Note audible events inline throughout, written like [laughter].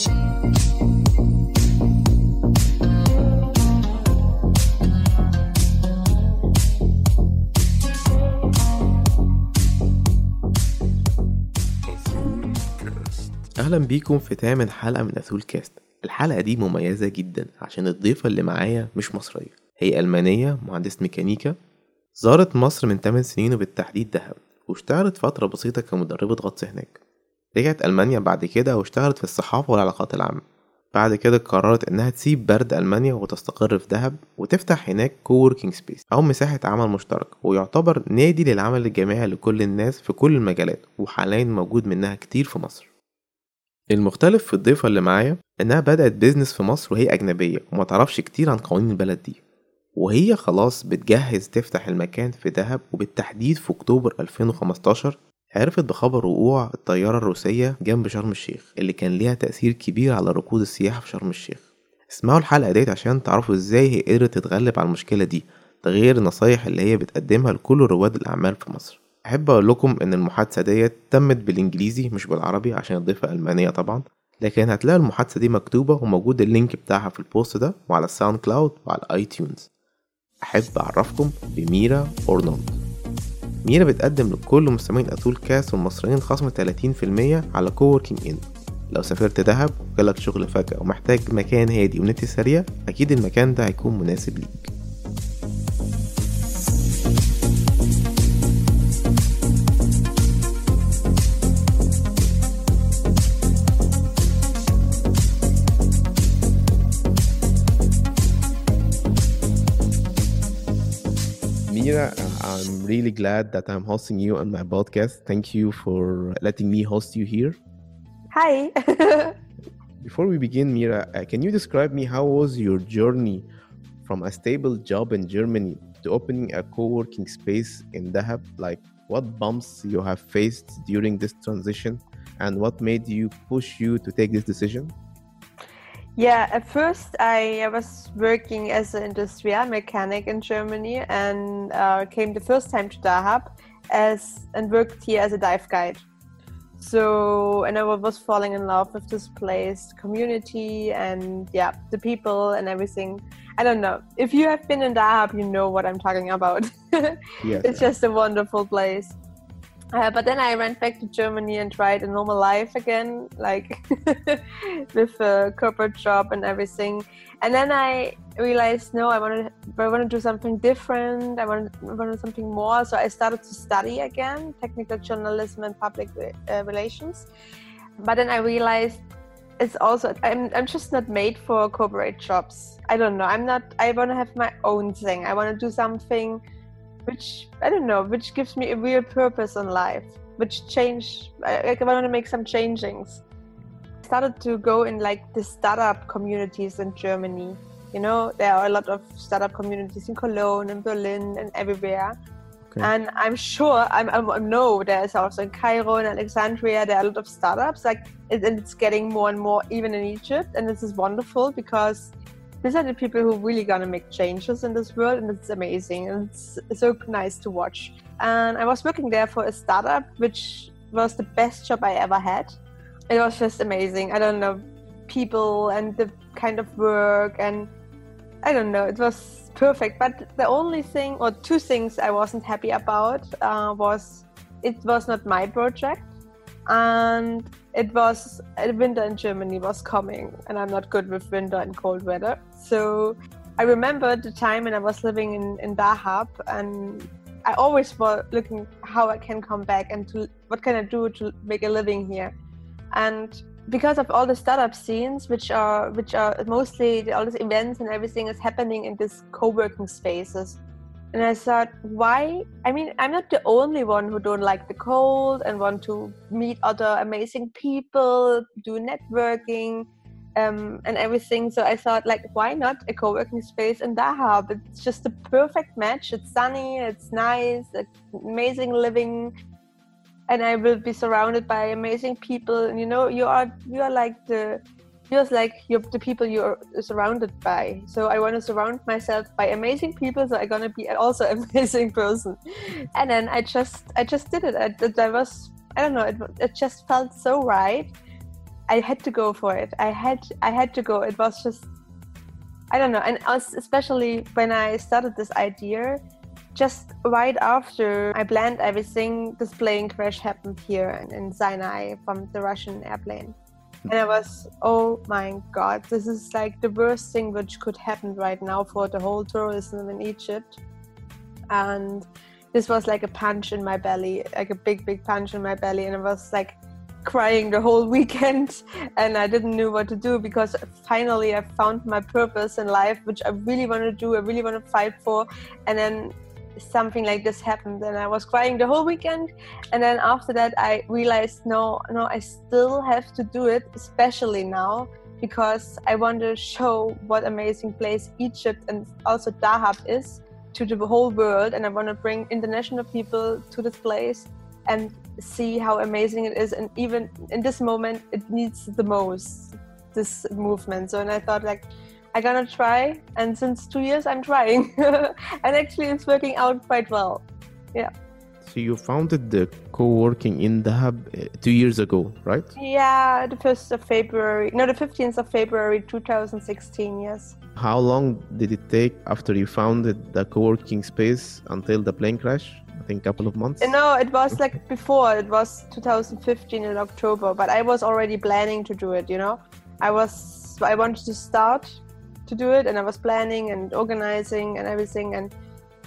أهلا بيكم في تامن حلقة من أثول كاست. الحلقة دي مميزة جدا عشان الضيفة اللي معايا مش مصرية. هي ألمانية مهندسة ميكانيكا زارت مصر من 8 سنين وبالتحديد دهب واشتغلت فترة بسيطة كمدربة غطس هناك. رجعت ألمانيا بعد كده واشتغلت في الصحافة والعلاقات العامة. بعد كده قررت إنها تسيب برد ألمانيا وتستقر في دهب وتفتح هناك كووركينج سبيس أو مساحة عمل مشترك ويعتبر نادي للعمل الجماعي لكل الناس في كل المجالات وحاليا موجود منها كتير في مصر. المختلف في الضيفة اللي معايا إنها بدأت بيزنس في مصر وهي أجنبية وما تعرفش كتير عن قوانين البلد دي. وهي خلاص بتجهز تفتح المكان في دهب وبالتحديد في أكتوبر 2015 عرفت بخبر وقوع الطيارة الروسية جنب شرم الشيخ اللي كان ليها تأثير كبير على ركود السياحة في شرم الشيخ. اسمعوا الحلقة ديت عشان تعرفوا إزاي هي قدرت تتغلب على المشكلة دي غير النصايح اللي هي بتقدمها لكل رواد الأعمال في مصر. أحب أقول لكم إن المحادثة ديت تمت بالإنجليزي مش بالعربي عشان الضيفة ألمانية طبعا لكن هتلاقي المحادثة دي مكتوبة وموجود اللينك بتاعها في البوست ده وعلى الساوند كلاود وعلى اي تيونز أحب أعرفكم بميرا أورنولد. ميرا بتقدم لكل مستمعين أثول كاس والمصريين خصم 30% على كووركينج إن لو سافرت دهب وجالك شغل فجأة ومحتاج مكان هادي ونت سريع أكيد المكان ده هيكون مناسب ليك. Really glad that I'm hosting you on my podcast. Thank you for letting me host you here. Hi. [laughs] Before we begin, Mira, uh, can you describe me how was your journey from a stable job in Germany to opening a co-working space in Dahab? Like what bumps you have faced during this transition and what made you push you to take this decision? Yeah, at first I, I was working as an industrial mechanic in Germany and uh, came the first time to Dahab as and worked here as a dive guide. So and I was falling in love with this place, community, and yeah, the people and everything. I don't know if you have been in Dahab, you know what I'm talking about. [laughs] Yes. it's just a wonderful place. Uh, but then I went back to Germany and tried a normal life again, like [laughs] with a corporate job and everything. And then I realized, no, I want to, I want to do something different. I want, I want to do something more. So I started to study again, technical journalism and public uh, relations. But then I realized it's also I'm, I'm just not made for corporate jobs. I don't know. I'm not. I want to have my own thing. I want to do something which I don't know, which gives me a real purpose in life, which change. I, I want to make some changings. I started to go in like the startup communities in Germany. You know, there are a lot of startup communities in Cologne and Berlin and everywhere. Okay. And I'm sure, I'm, I'm, I know there's also in Cairo and Alexandria, there are a lot of startups, like, it, and it's getting more and more even in Egypt. And this is wonderful because these are the people who are really gonna make changes in this world, and it's amazing and it's so nice to watch. And I was working there for a startup, which was the best job I ever had. It was just amazing. I don't know, people and the kind of work, and I don't know, it was perfect. But the only thing, or two things, I wasn't happy about uh, was it was not my project, and it was winter in Germany was coming, and I'm not good with winter and cold weather. So I remember the time when I was living in, in Dahab, and I always was looking how I can come back and to what can I do to make a living here. And because of all the startup scenes, which are which are mostly all these events and everything is happening in these co-working spaces, and I thought, why? I mean, I'm not the only one who don't like the cold and want to meet other amazing people, do networking, um, and everything. So I thought, like, why not a co-working space in Dahab? It's just a perfect match. It's sunny, it's nice, it's amazing living, and I will be surrounded by amazing people. And you know, you are you are like the feels like you're the people you're surrounded by. So I want to surround myself by amazing people. So I'm gonna be also [laughs] amazing person. And then I just I just did it. I, I was I don't know. It, it just felt so right. I had to go for it. I had I had to go. It was just I don't know, and especially when I started this idea, just right after I planned everything, this plane crash happened here in Sinai from the Russian airplane. And I was, oh my god, this is like the worst thing which could happen right now for the whole tourism in Egypt. And this was like a punch in my belly, like a big, big punch in my belly. And I was like crying the whole [laughs] weekend. And I didn't know what to do because finally I found my purpose in life, which I really want to do, I really want to fight for. And then something like this happened and i was crying the whole weekend. And then after that i realized no no i still have to do it especially now because i want to show what amazing place egypt and also dahab is to the whole world. And i want to bring international people to this place and see how amazing it is. And even in this moment it needs the most this movement. So and i thought like I'm gonna try, and since two years I'm trying, [laughs] and actually it's working out quite well. Yeah. So you founded the co-working in Dahab uh, two years ago, right? Yeah, the first of February. No, the fifteenth of February, 2016. Yes. How long did it take after you founded the co-working space until the plane crash? I think a couple of months. No, it was like before. It was 2015 in October, but I was already planning to do it. You know, I was I wanted to start to do it and I was planning and organizing and everything and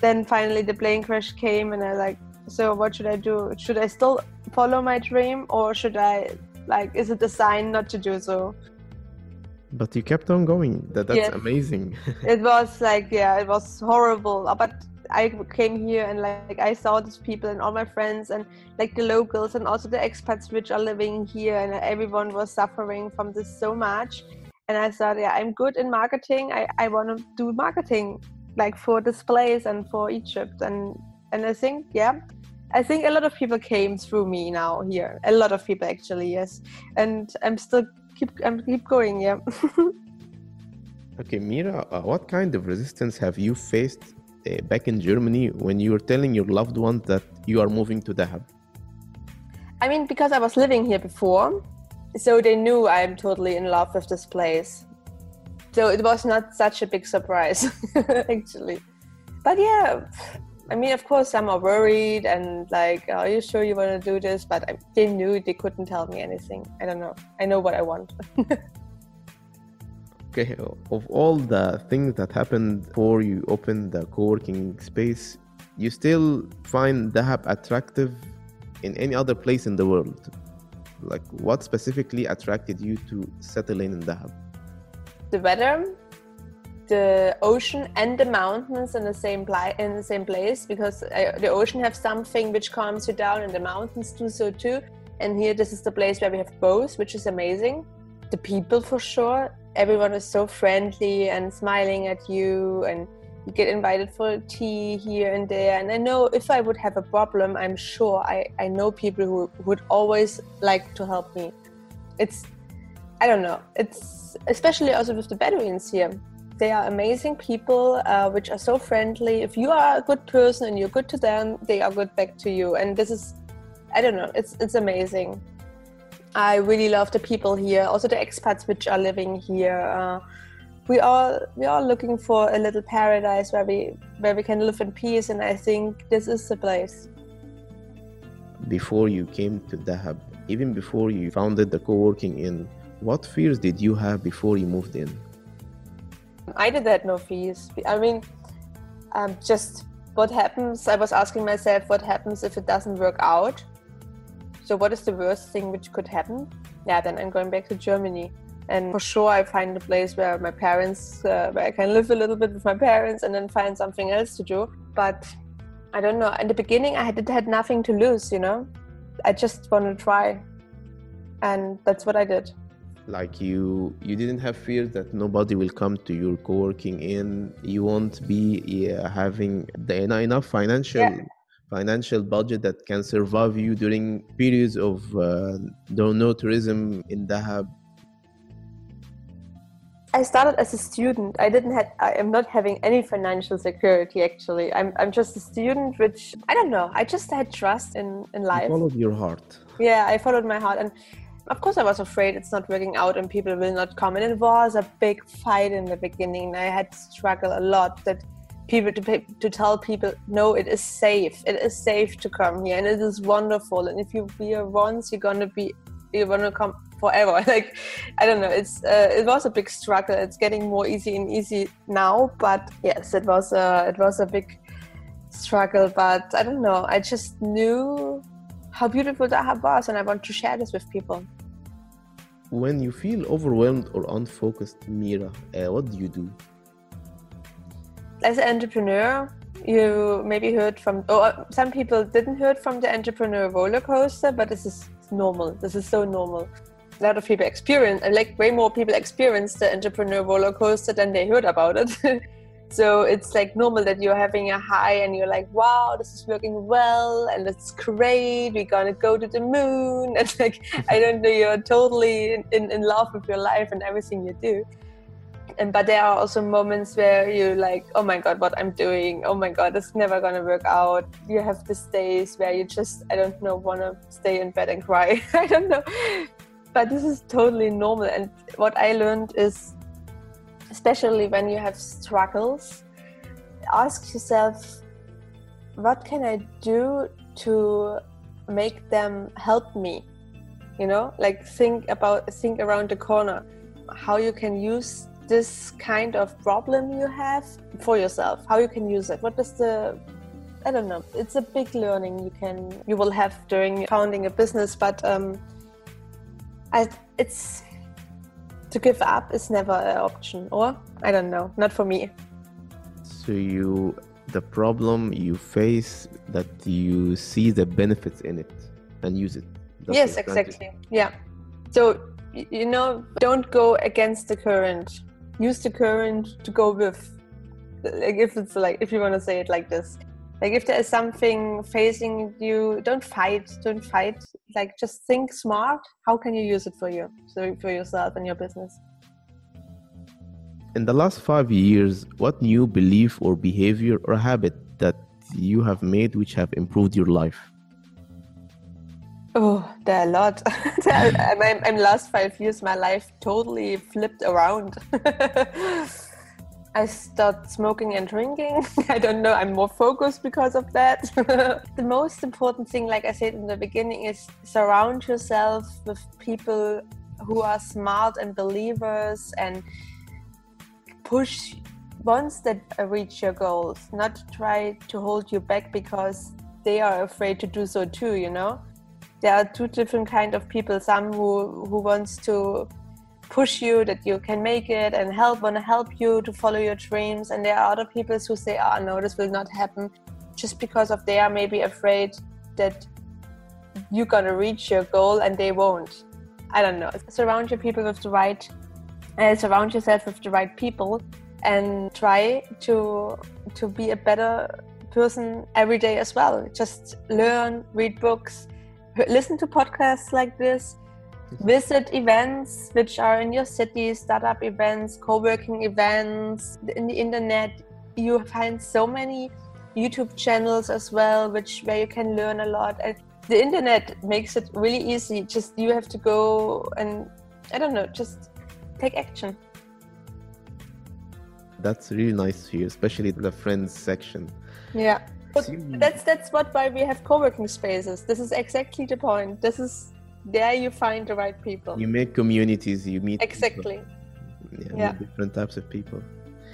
then finally the plane crash came and I like so what should I do? Should I still follow my dream or should I like is it a sign not to do so? But you kept on going. That that's yes. amazing. [laughs] It was like yeah it was horrible. Uh, but I came here and like I saw these people and all my friends and like the locals and also the expats which are living here and everyone was suffering from this so much and I thought, yeah, I'm good in marketing. I, I want to do marketing like for displays and for Egypt. And and I think, yeah, I think a lot of people came through me now here. A lot of people actually, yes. And I'm still keep I'm keep going, yeah. [laughs] okay, Mira, uh, what kind of resistance have you faced uh, back in Germany when you were telling your loved ones that you are moving to Dahab? I mean, because I was living here before, so they knew I'm totally in love with this place. So it was not such a big surprise, [laughs] actually. But yeah, I mean, of course, some are worried and like, are you sure you want to do this? But I, they knew they couldn't tell me anything. I don't know. I know what I want. [laughs] okay, of all the things that happened before you opened the co working space, you still find Dahab attractive in any other place in the world? Like, what specifically attracted you to settle in Dahab? The weather, the ocean, and the mountains in the same pla- in the same place because uh, the ocean has something which calms you down, and the mountains do so too. And here, this is the place where we have both, which is amazing. The people, for sure, everyone is so friendly and smiling at you and get invited for tea here and there. And i know if i would have a problem i'm sure i, I know people who would always like to help me. It's i don't know. It's especially also with the bedouins here. They are amazing people uh, which are so friendly. If you are a good person and you're good to them they are good back to you. And this is i don't know. It's it's amazing. I really love the people here also the expats which are living here uh, we all we are looking for a little paradise where we where we can live in peace and i think this is the place. Before you came to dahab even before you founded the co-working in what fears did you have before you moved in? I did had no fears. I mean um, just what happens i was asking myself what happens if it doesn't work out? So what is the worst thing which could happen? Yeah then i'm going back to germany and for sure i find a place where my parents uh, where i can live a little bit with my parents and then find something else to do. But i don't know. In the beginning i had, had nothing to lose you know? I just want to try. And that's what i did. Like you you didn't have fear that nobody will come to your co-working in you won't be yeah, having the enough financial yeah. financial budget that can survive you during periods of uh, no tourism in dahab I started as a student. I didn't have. I am not having any financial security. Actually, I'm. I'm just a student, which I don't know. I just had trust in in life. You followed your heart. Yeah, I followed my heart, and of course I was afraid it's not working out and people will not come. And it was a big fight in the beginning. I had to struggle a lot that people to, to tell people no it is safe it is safe to come here and it is wonderful and if you be here once you're gonna be you're gonna come forever. [laughs] Like i don't know it's uh, it was a big struggle. It's getting more easy and easy now but yes it was a it was a big struggle but i don't know. I just knew how beautiful that was and i want to share this with people. When you feel overwhelmed or unfocused mira uh, what do you do? As an entrepreneur, you maybe heard from, or some people didn't heard from the entrepreneur roller coaster, but this is normal. This is so normal. A lot of people experience, like way more people experience the entrepreneur roller coaster than they heard about it. [laughs] so it's like normal that you're having a high and you're like, wow, this is working well and it's great. We're gonna go to the moon. [laughs] And like, I don't know, you're totally in, in love with your life and everything you do and but there are also moments where you like oh my god what i'm doing. Oh my god it's never gonna work out. You have these days where you just i don't know want to stay in bed and cry. [laughs] I don't know. But this is totally normal. And what i learned is especially when you have struggles ask yourself what can i do to make them help me? You know like think about think around the corner. How you can use this kind of problem you have for yourself how you can use it? What is the i don't know it's a big learning you can you will have during founding a business but um I, it's to give up is never an option or? I don't know not for me. So you the problem you face that you see the benefits in it and use it. That's yes exactly. Yeah. So you know don't go against the current use the current to go with like if it's like if you want to say it like this. Like if there is something facing you don't fight don't fight. Like just think smart. How can you use it for you so for yourself and your business? In the last five years what new belief or behavior or habit that you have made which have improved your life Oh, there are a lot. [laughs] I'm, [laughs] I'm, last five years, my life totally flipped around. [laughs] I stopped smoking and drinking. I don't know, I'm more focused because of that. the most important thing, like I said in the beginning, is surround yourself with people who are smart and believers and push once that reach your goals, not try to hold you back because they are afraid to do so too, you know? There are two different kind of people. Some who who wants to push you that you can make it and help want to help you to follow your dreams. And there are other people who say oh no this will not happen just because of they are maybe afraid that you're gonna reach your goal and they won't. I don't know. Surround your people with the right uh, surround yourself with the right people and try to to be a better person every day as well. Just learn read books listen to podcasts like this, visit events which are in your city, startup events, co-working events, in the internet. You find so many YouTube channels as well, which where you can learn a lot. And the internet makes it really easy. Just you have to go and I don't know, just take action. That's really nice to hear, especially the friends section. Yeah. But that's that's what why we have co-working spaces. This is exactly the point. This is there you find the right people. You make communities. You meet exactly. Yeah, yeah. different types of people.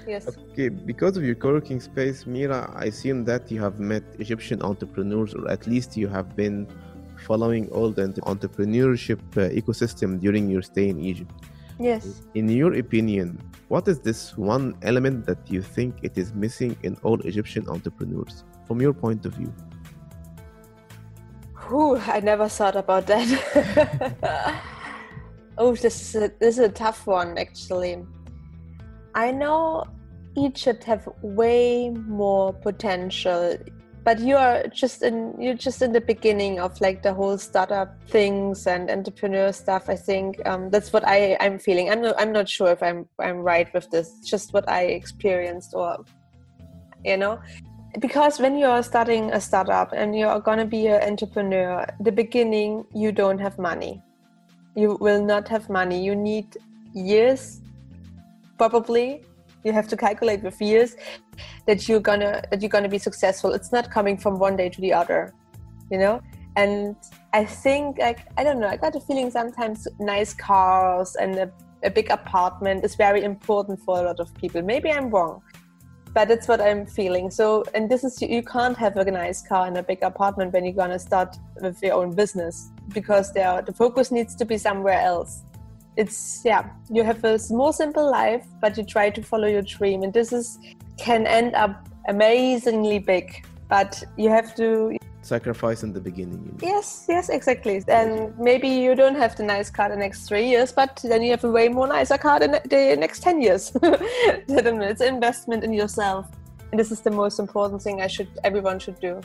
Yes. Okay, because of your co-working space, Mira, I assume that you have met Egyptian entrepreneurs, or at least you have been following all the entrepreneurship uh, ecosystem during your stay in Egypt. Yes. In your opinion, what is this one element that you think it is missing in all Egyptian entrepreneurs? From your point of view? I never thought about that. [laughs] oh, this is, a, this is a tough one, actually. I know Egypt have way more potential, but you are just in you're just in the beginning of like the whole startup things and entrepreneur stuff. I think um, that's what I I'm feeling. I'm not I'm not sure if I'm I'm right with this. Just what I experienced, or you know, because when you're starting a startup and you're going to be an entrepreneur the beginning you don't have money you will not have money. You need years, probably. You have to calculate with years that you're gonna that you're gonna be successful. It's not coming from one day to the other, you know. And I think like I don't know. I got a feeling sometimes nice cars and a, a big apartment is very important for a lot of people. Maybe I'm wrong, but that's what I'm feeling. So, and this is you can't have a nice car and a big apartment when you're gonna start with your own business because there the focus needs to be somewhere else. It's yeah, you have a more simple life, but you try to follow your dream, and this is can end up amazingly big. But you have to sacrifice in the beginning. You know? Yes, yes, exactly. And maybe you don't have the nice car the next three years, but then you have a way more nicer car the, the next ten years. [laughs] it's an investment in yourself, and this is the most important thing. I should everyone should do.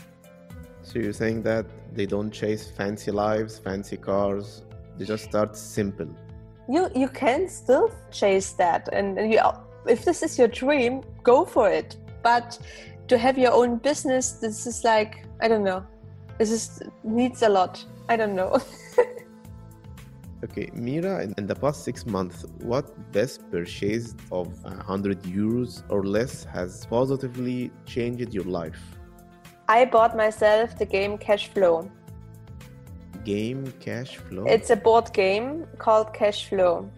So you're saying that they don't chase fancy lives, fancy cars. They just start simple. You you can still chase that, and you, if this is your dream, go for it. But to have your own business, this is like I don't know. This is needs a lot. I don't know. [laughs] okay, Mira, in, in, the past six months, what best purchase of 100 euros or less has positively changed your life? I bought myself the game Cash Flow. Game Cash Flow? It's a board game called Cash Flow.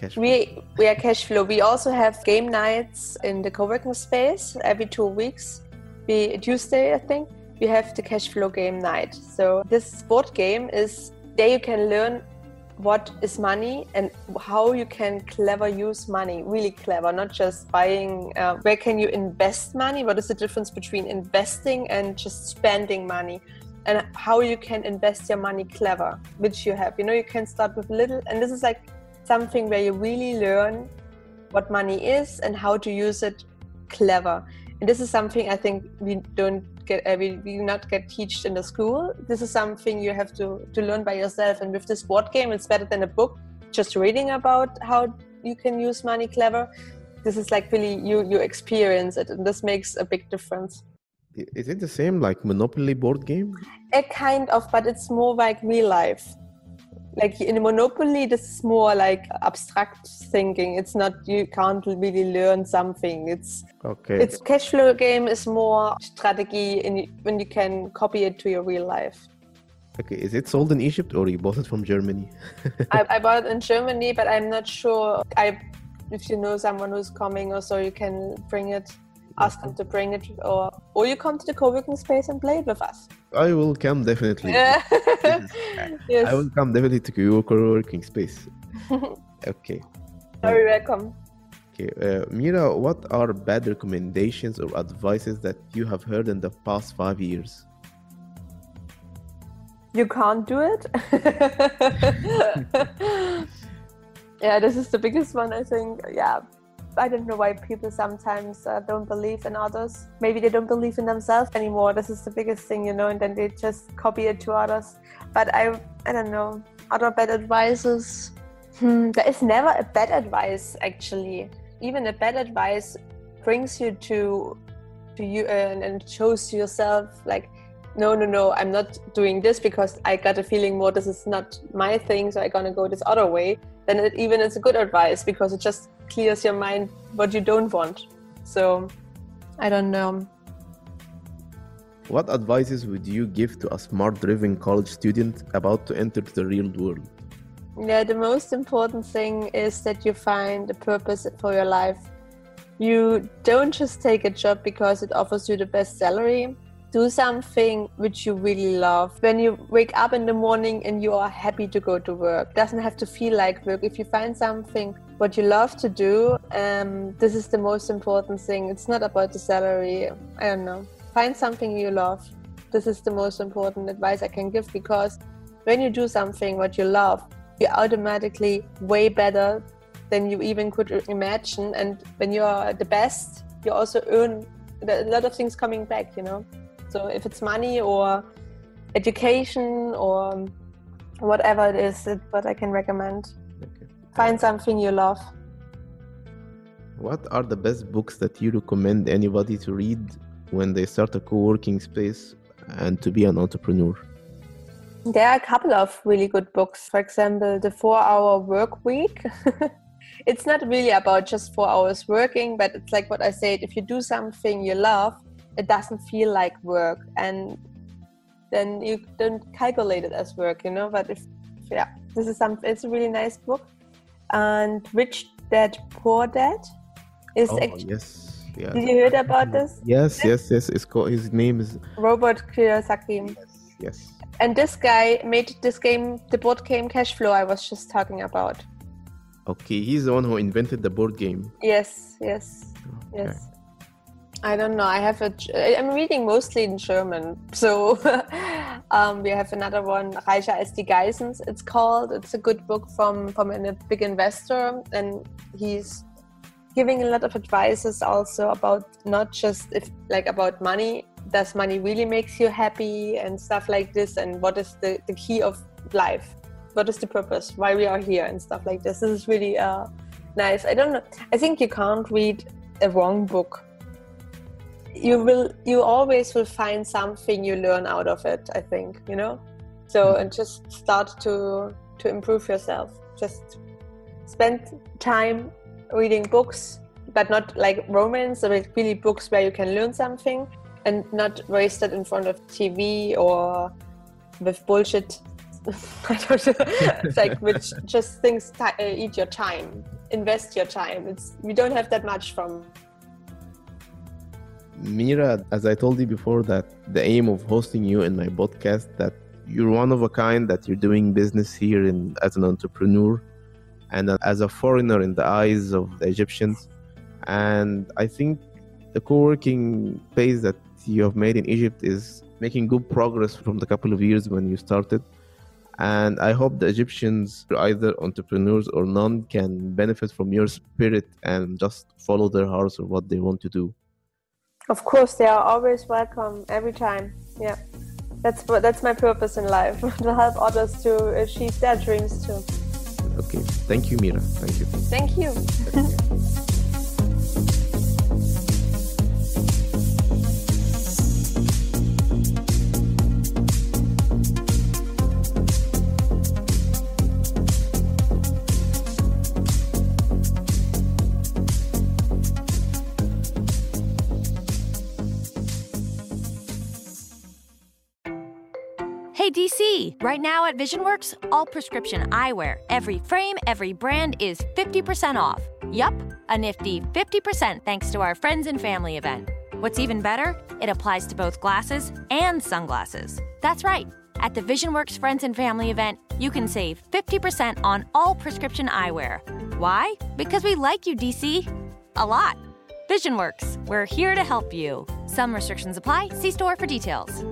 Cash flow. We we are cash flow. We also have game nights in the co-working space every two weeks. We Tuesday, I think we have the cash flow game night. So this board game is there you can learn what is money and how you can clever use money really clever not just buying uh, where can you invest money what is the difference between investing and just spending money and how you can invest your money clever which you have you know you can start with little and this is like something where you really learn what money is and how to use it clever. And this is something i think we don't get uh, we, we not get taught in the school. This is something you have to to learn by yourself. And with this board game it's better than a book just reading about how you can use money clever. This is like really you you experience it and this makes a big difference. Is it the same like monopoly board game? A kind of but it's more like real life like in monopoly this is more like abstract thinking. It's not you can't really learn something. It's okay. it's cash flow game is more strategy and when you can copy it to your real life. Okay is it sold in egypt or you bought it from germany? I, [laughs] I bought it in germany but i'm not sure. I if you know someone who's coming or so you can bring it ask them to bring it or or you come to the co-working space and play it with us I will come definitely. [laughs] yes. I will come definitely to your co-working space. [laughs] okay. Very welcome. Okay, uh, Mira, what are bad recommendations or advices that you have heard in the past five years? You can't do it. [laughs] yeah, this is the biggest one, I think. Yeah, I don't know why people sometimes uh, don't believe in others. Maybe they don't believe in themselves anymore. This is the biggest thing, you know, and then they just copy it to others. But I, I don't know. Other bad advices. Hmm, there is never a bad advice actually. Even a bad advice brings you to, to you and shows yourself like, no, no, no, I'm not doing this because I got a feeling more this is not my thing, so I'm gonna go this other way. Then it even is a good advice because it just clears your mind what you don't want. So I don't know. What advices would you give to a smart driven college student about to enter the real world? Yeah, the most important thing is that you find a purpose for your life. You don't just take a job because it offers you the best salary do something which you really love. When you wake up in the morning and you are happy to go to work, doesn't have to feel like work. If you find something what you love to do, um, this is the most important thing. It's not about the salary. I don't know. Find something you love. This is the most important advice I can give because when you do something what you love, you're automatically way better than you even could imagine. And when you are the best, you also earn a lot of things coming back, you know. So if it's money or education or whatever it is, it's what I can recommend. Okay. Find something you love. What are the best books that you recommend anybody to read when they start a co-working space and to be an entrepreneur? There are a couple of really good books. For example, The Four Hour Work Week. [laughs] it's not really about just four hours working, but it's like what I said if you do something you love, it doesn't feel like work. And then you don't calculate it as work, you know. But if, yeah, this is some, it's a really nice book. And Rich Dad Poor Dad is Oh, actually. yes. Yeah. Did you heard about this? Yes, yes, yes. It's called. His name is. Robert Kiyosaki. Yes. And this guy made this game, the board game Cashflow, I was just talking about. Okay, he's the one who invented the board game. Yes, yes, Okay. yes. I don't know. I have a. I'm reading mostly in German, so [laughs] um, we have another one, Reicher als die Geissens. It's called. It's a good book from from a big investor, and he's giving a lot of advices also about not just if like about money. Does money really makes you happy and stuff like this? And what is the the key of life? What is the purpose? Why we are here and stuff like this? This is really uh, nice. I don't know. I think you can't read a wrong book you will you always will find something you learn out of it i think you know? So and just start to to improve yourself. Just spend time reading books but not like romance but really books where you can learn something and not waste it in front of tv or with bullshit. [laughs] I don't know. it's like [laughs] which just things ti- uh, eat your time. Invest your time. It's we don't have that much from Mira, as I told you before, that the aim of hosting you in my podcast, that you're one of a kind, that you're doing business here in, as an entrepreneur and as a foreigner in the eyes of the Egyptians. And I think the co-working space that you have made in Egypt is making good progress from the couple of years when you started. And I hope the Egyptians, either entrepreneurs or none, can benefit from your spirit and just follow their hearts or what they want to do. Of course, they are always welcome every time. Yeah, that's what that's my purpose in life [laughs] to help others to achieve their dreams too. Okay. Thank you, Mira. Thank you. Thank you. Hey [laughs] DC! Right now at VisionWorks, all prescription eyewear, every frame, every brand is 50% off. Yup, a nifty 50% thanks to our friends and family event. What's even better, it applies to both glasses and sunglasses. That's right. At the VisionWorks Friends and Family event, you can save 50% on all prescription eyewear. Why? Because we like you, DC. A lot. VisionWorks, we're here to help you. Some restrictions apply. See store for details.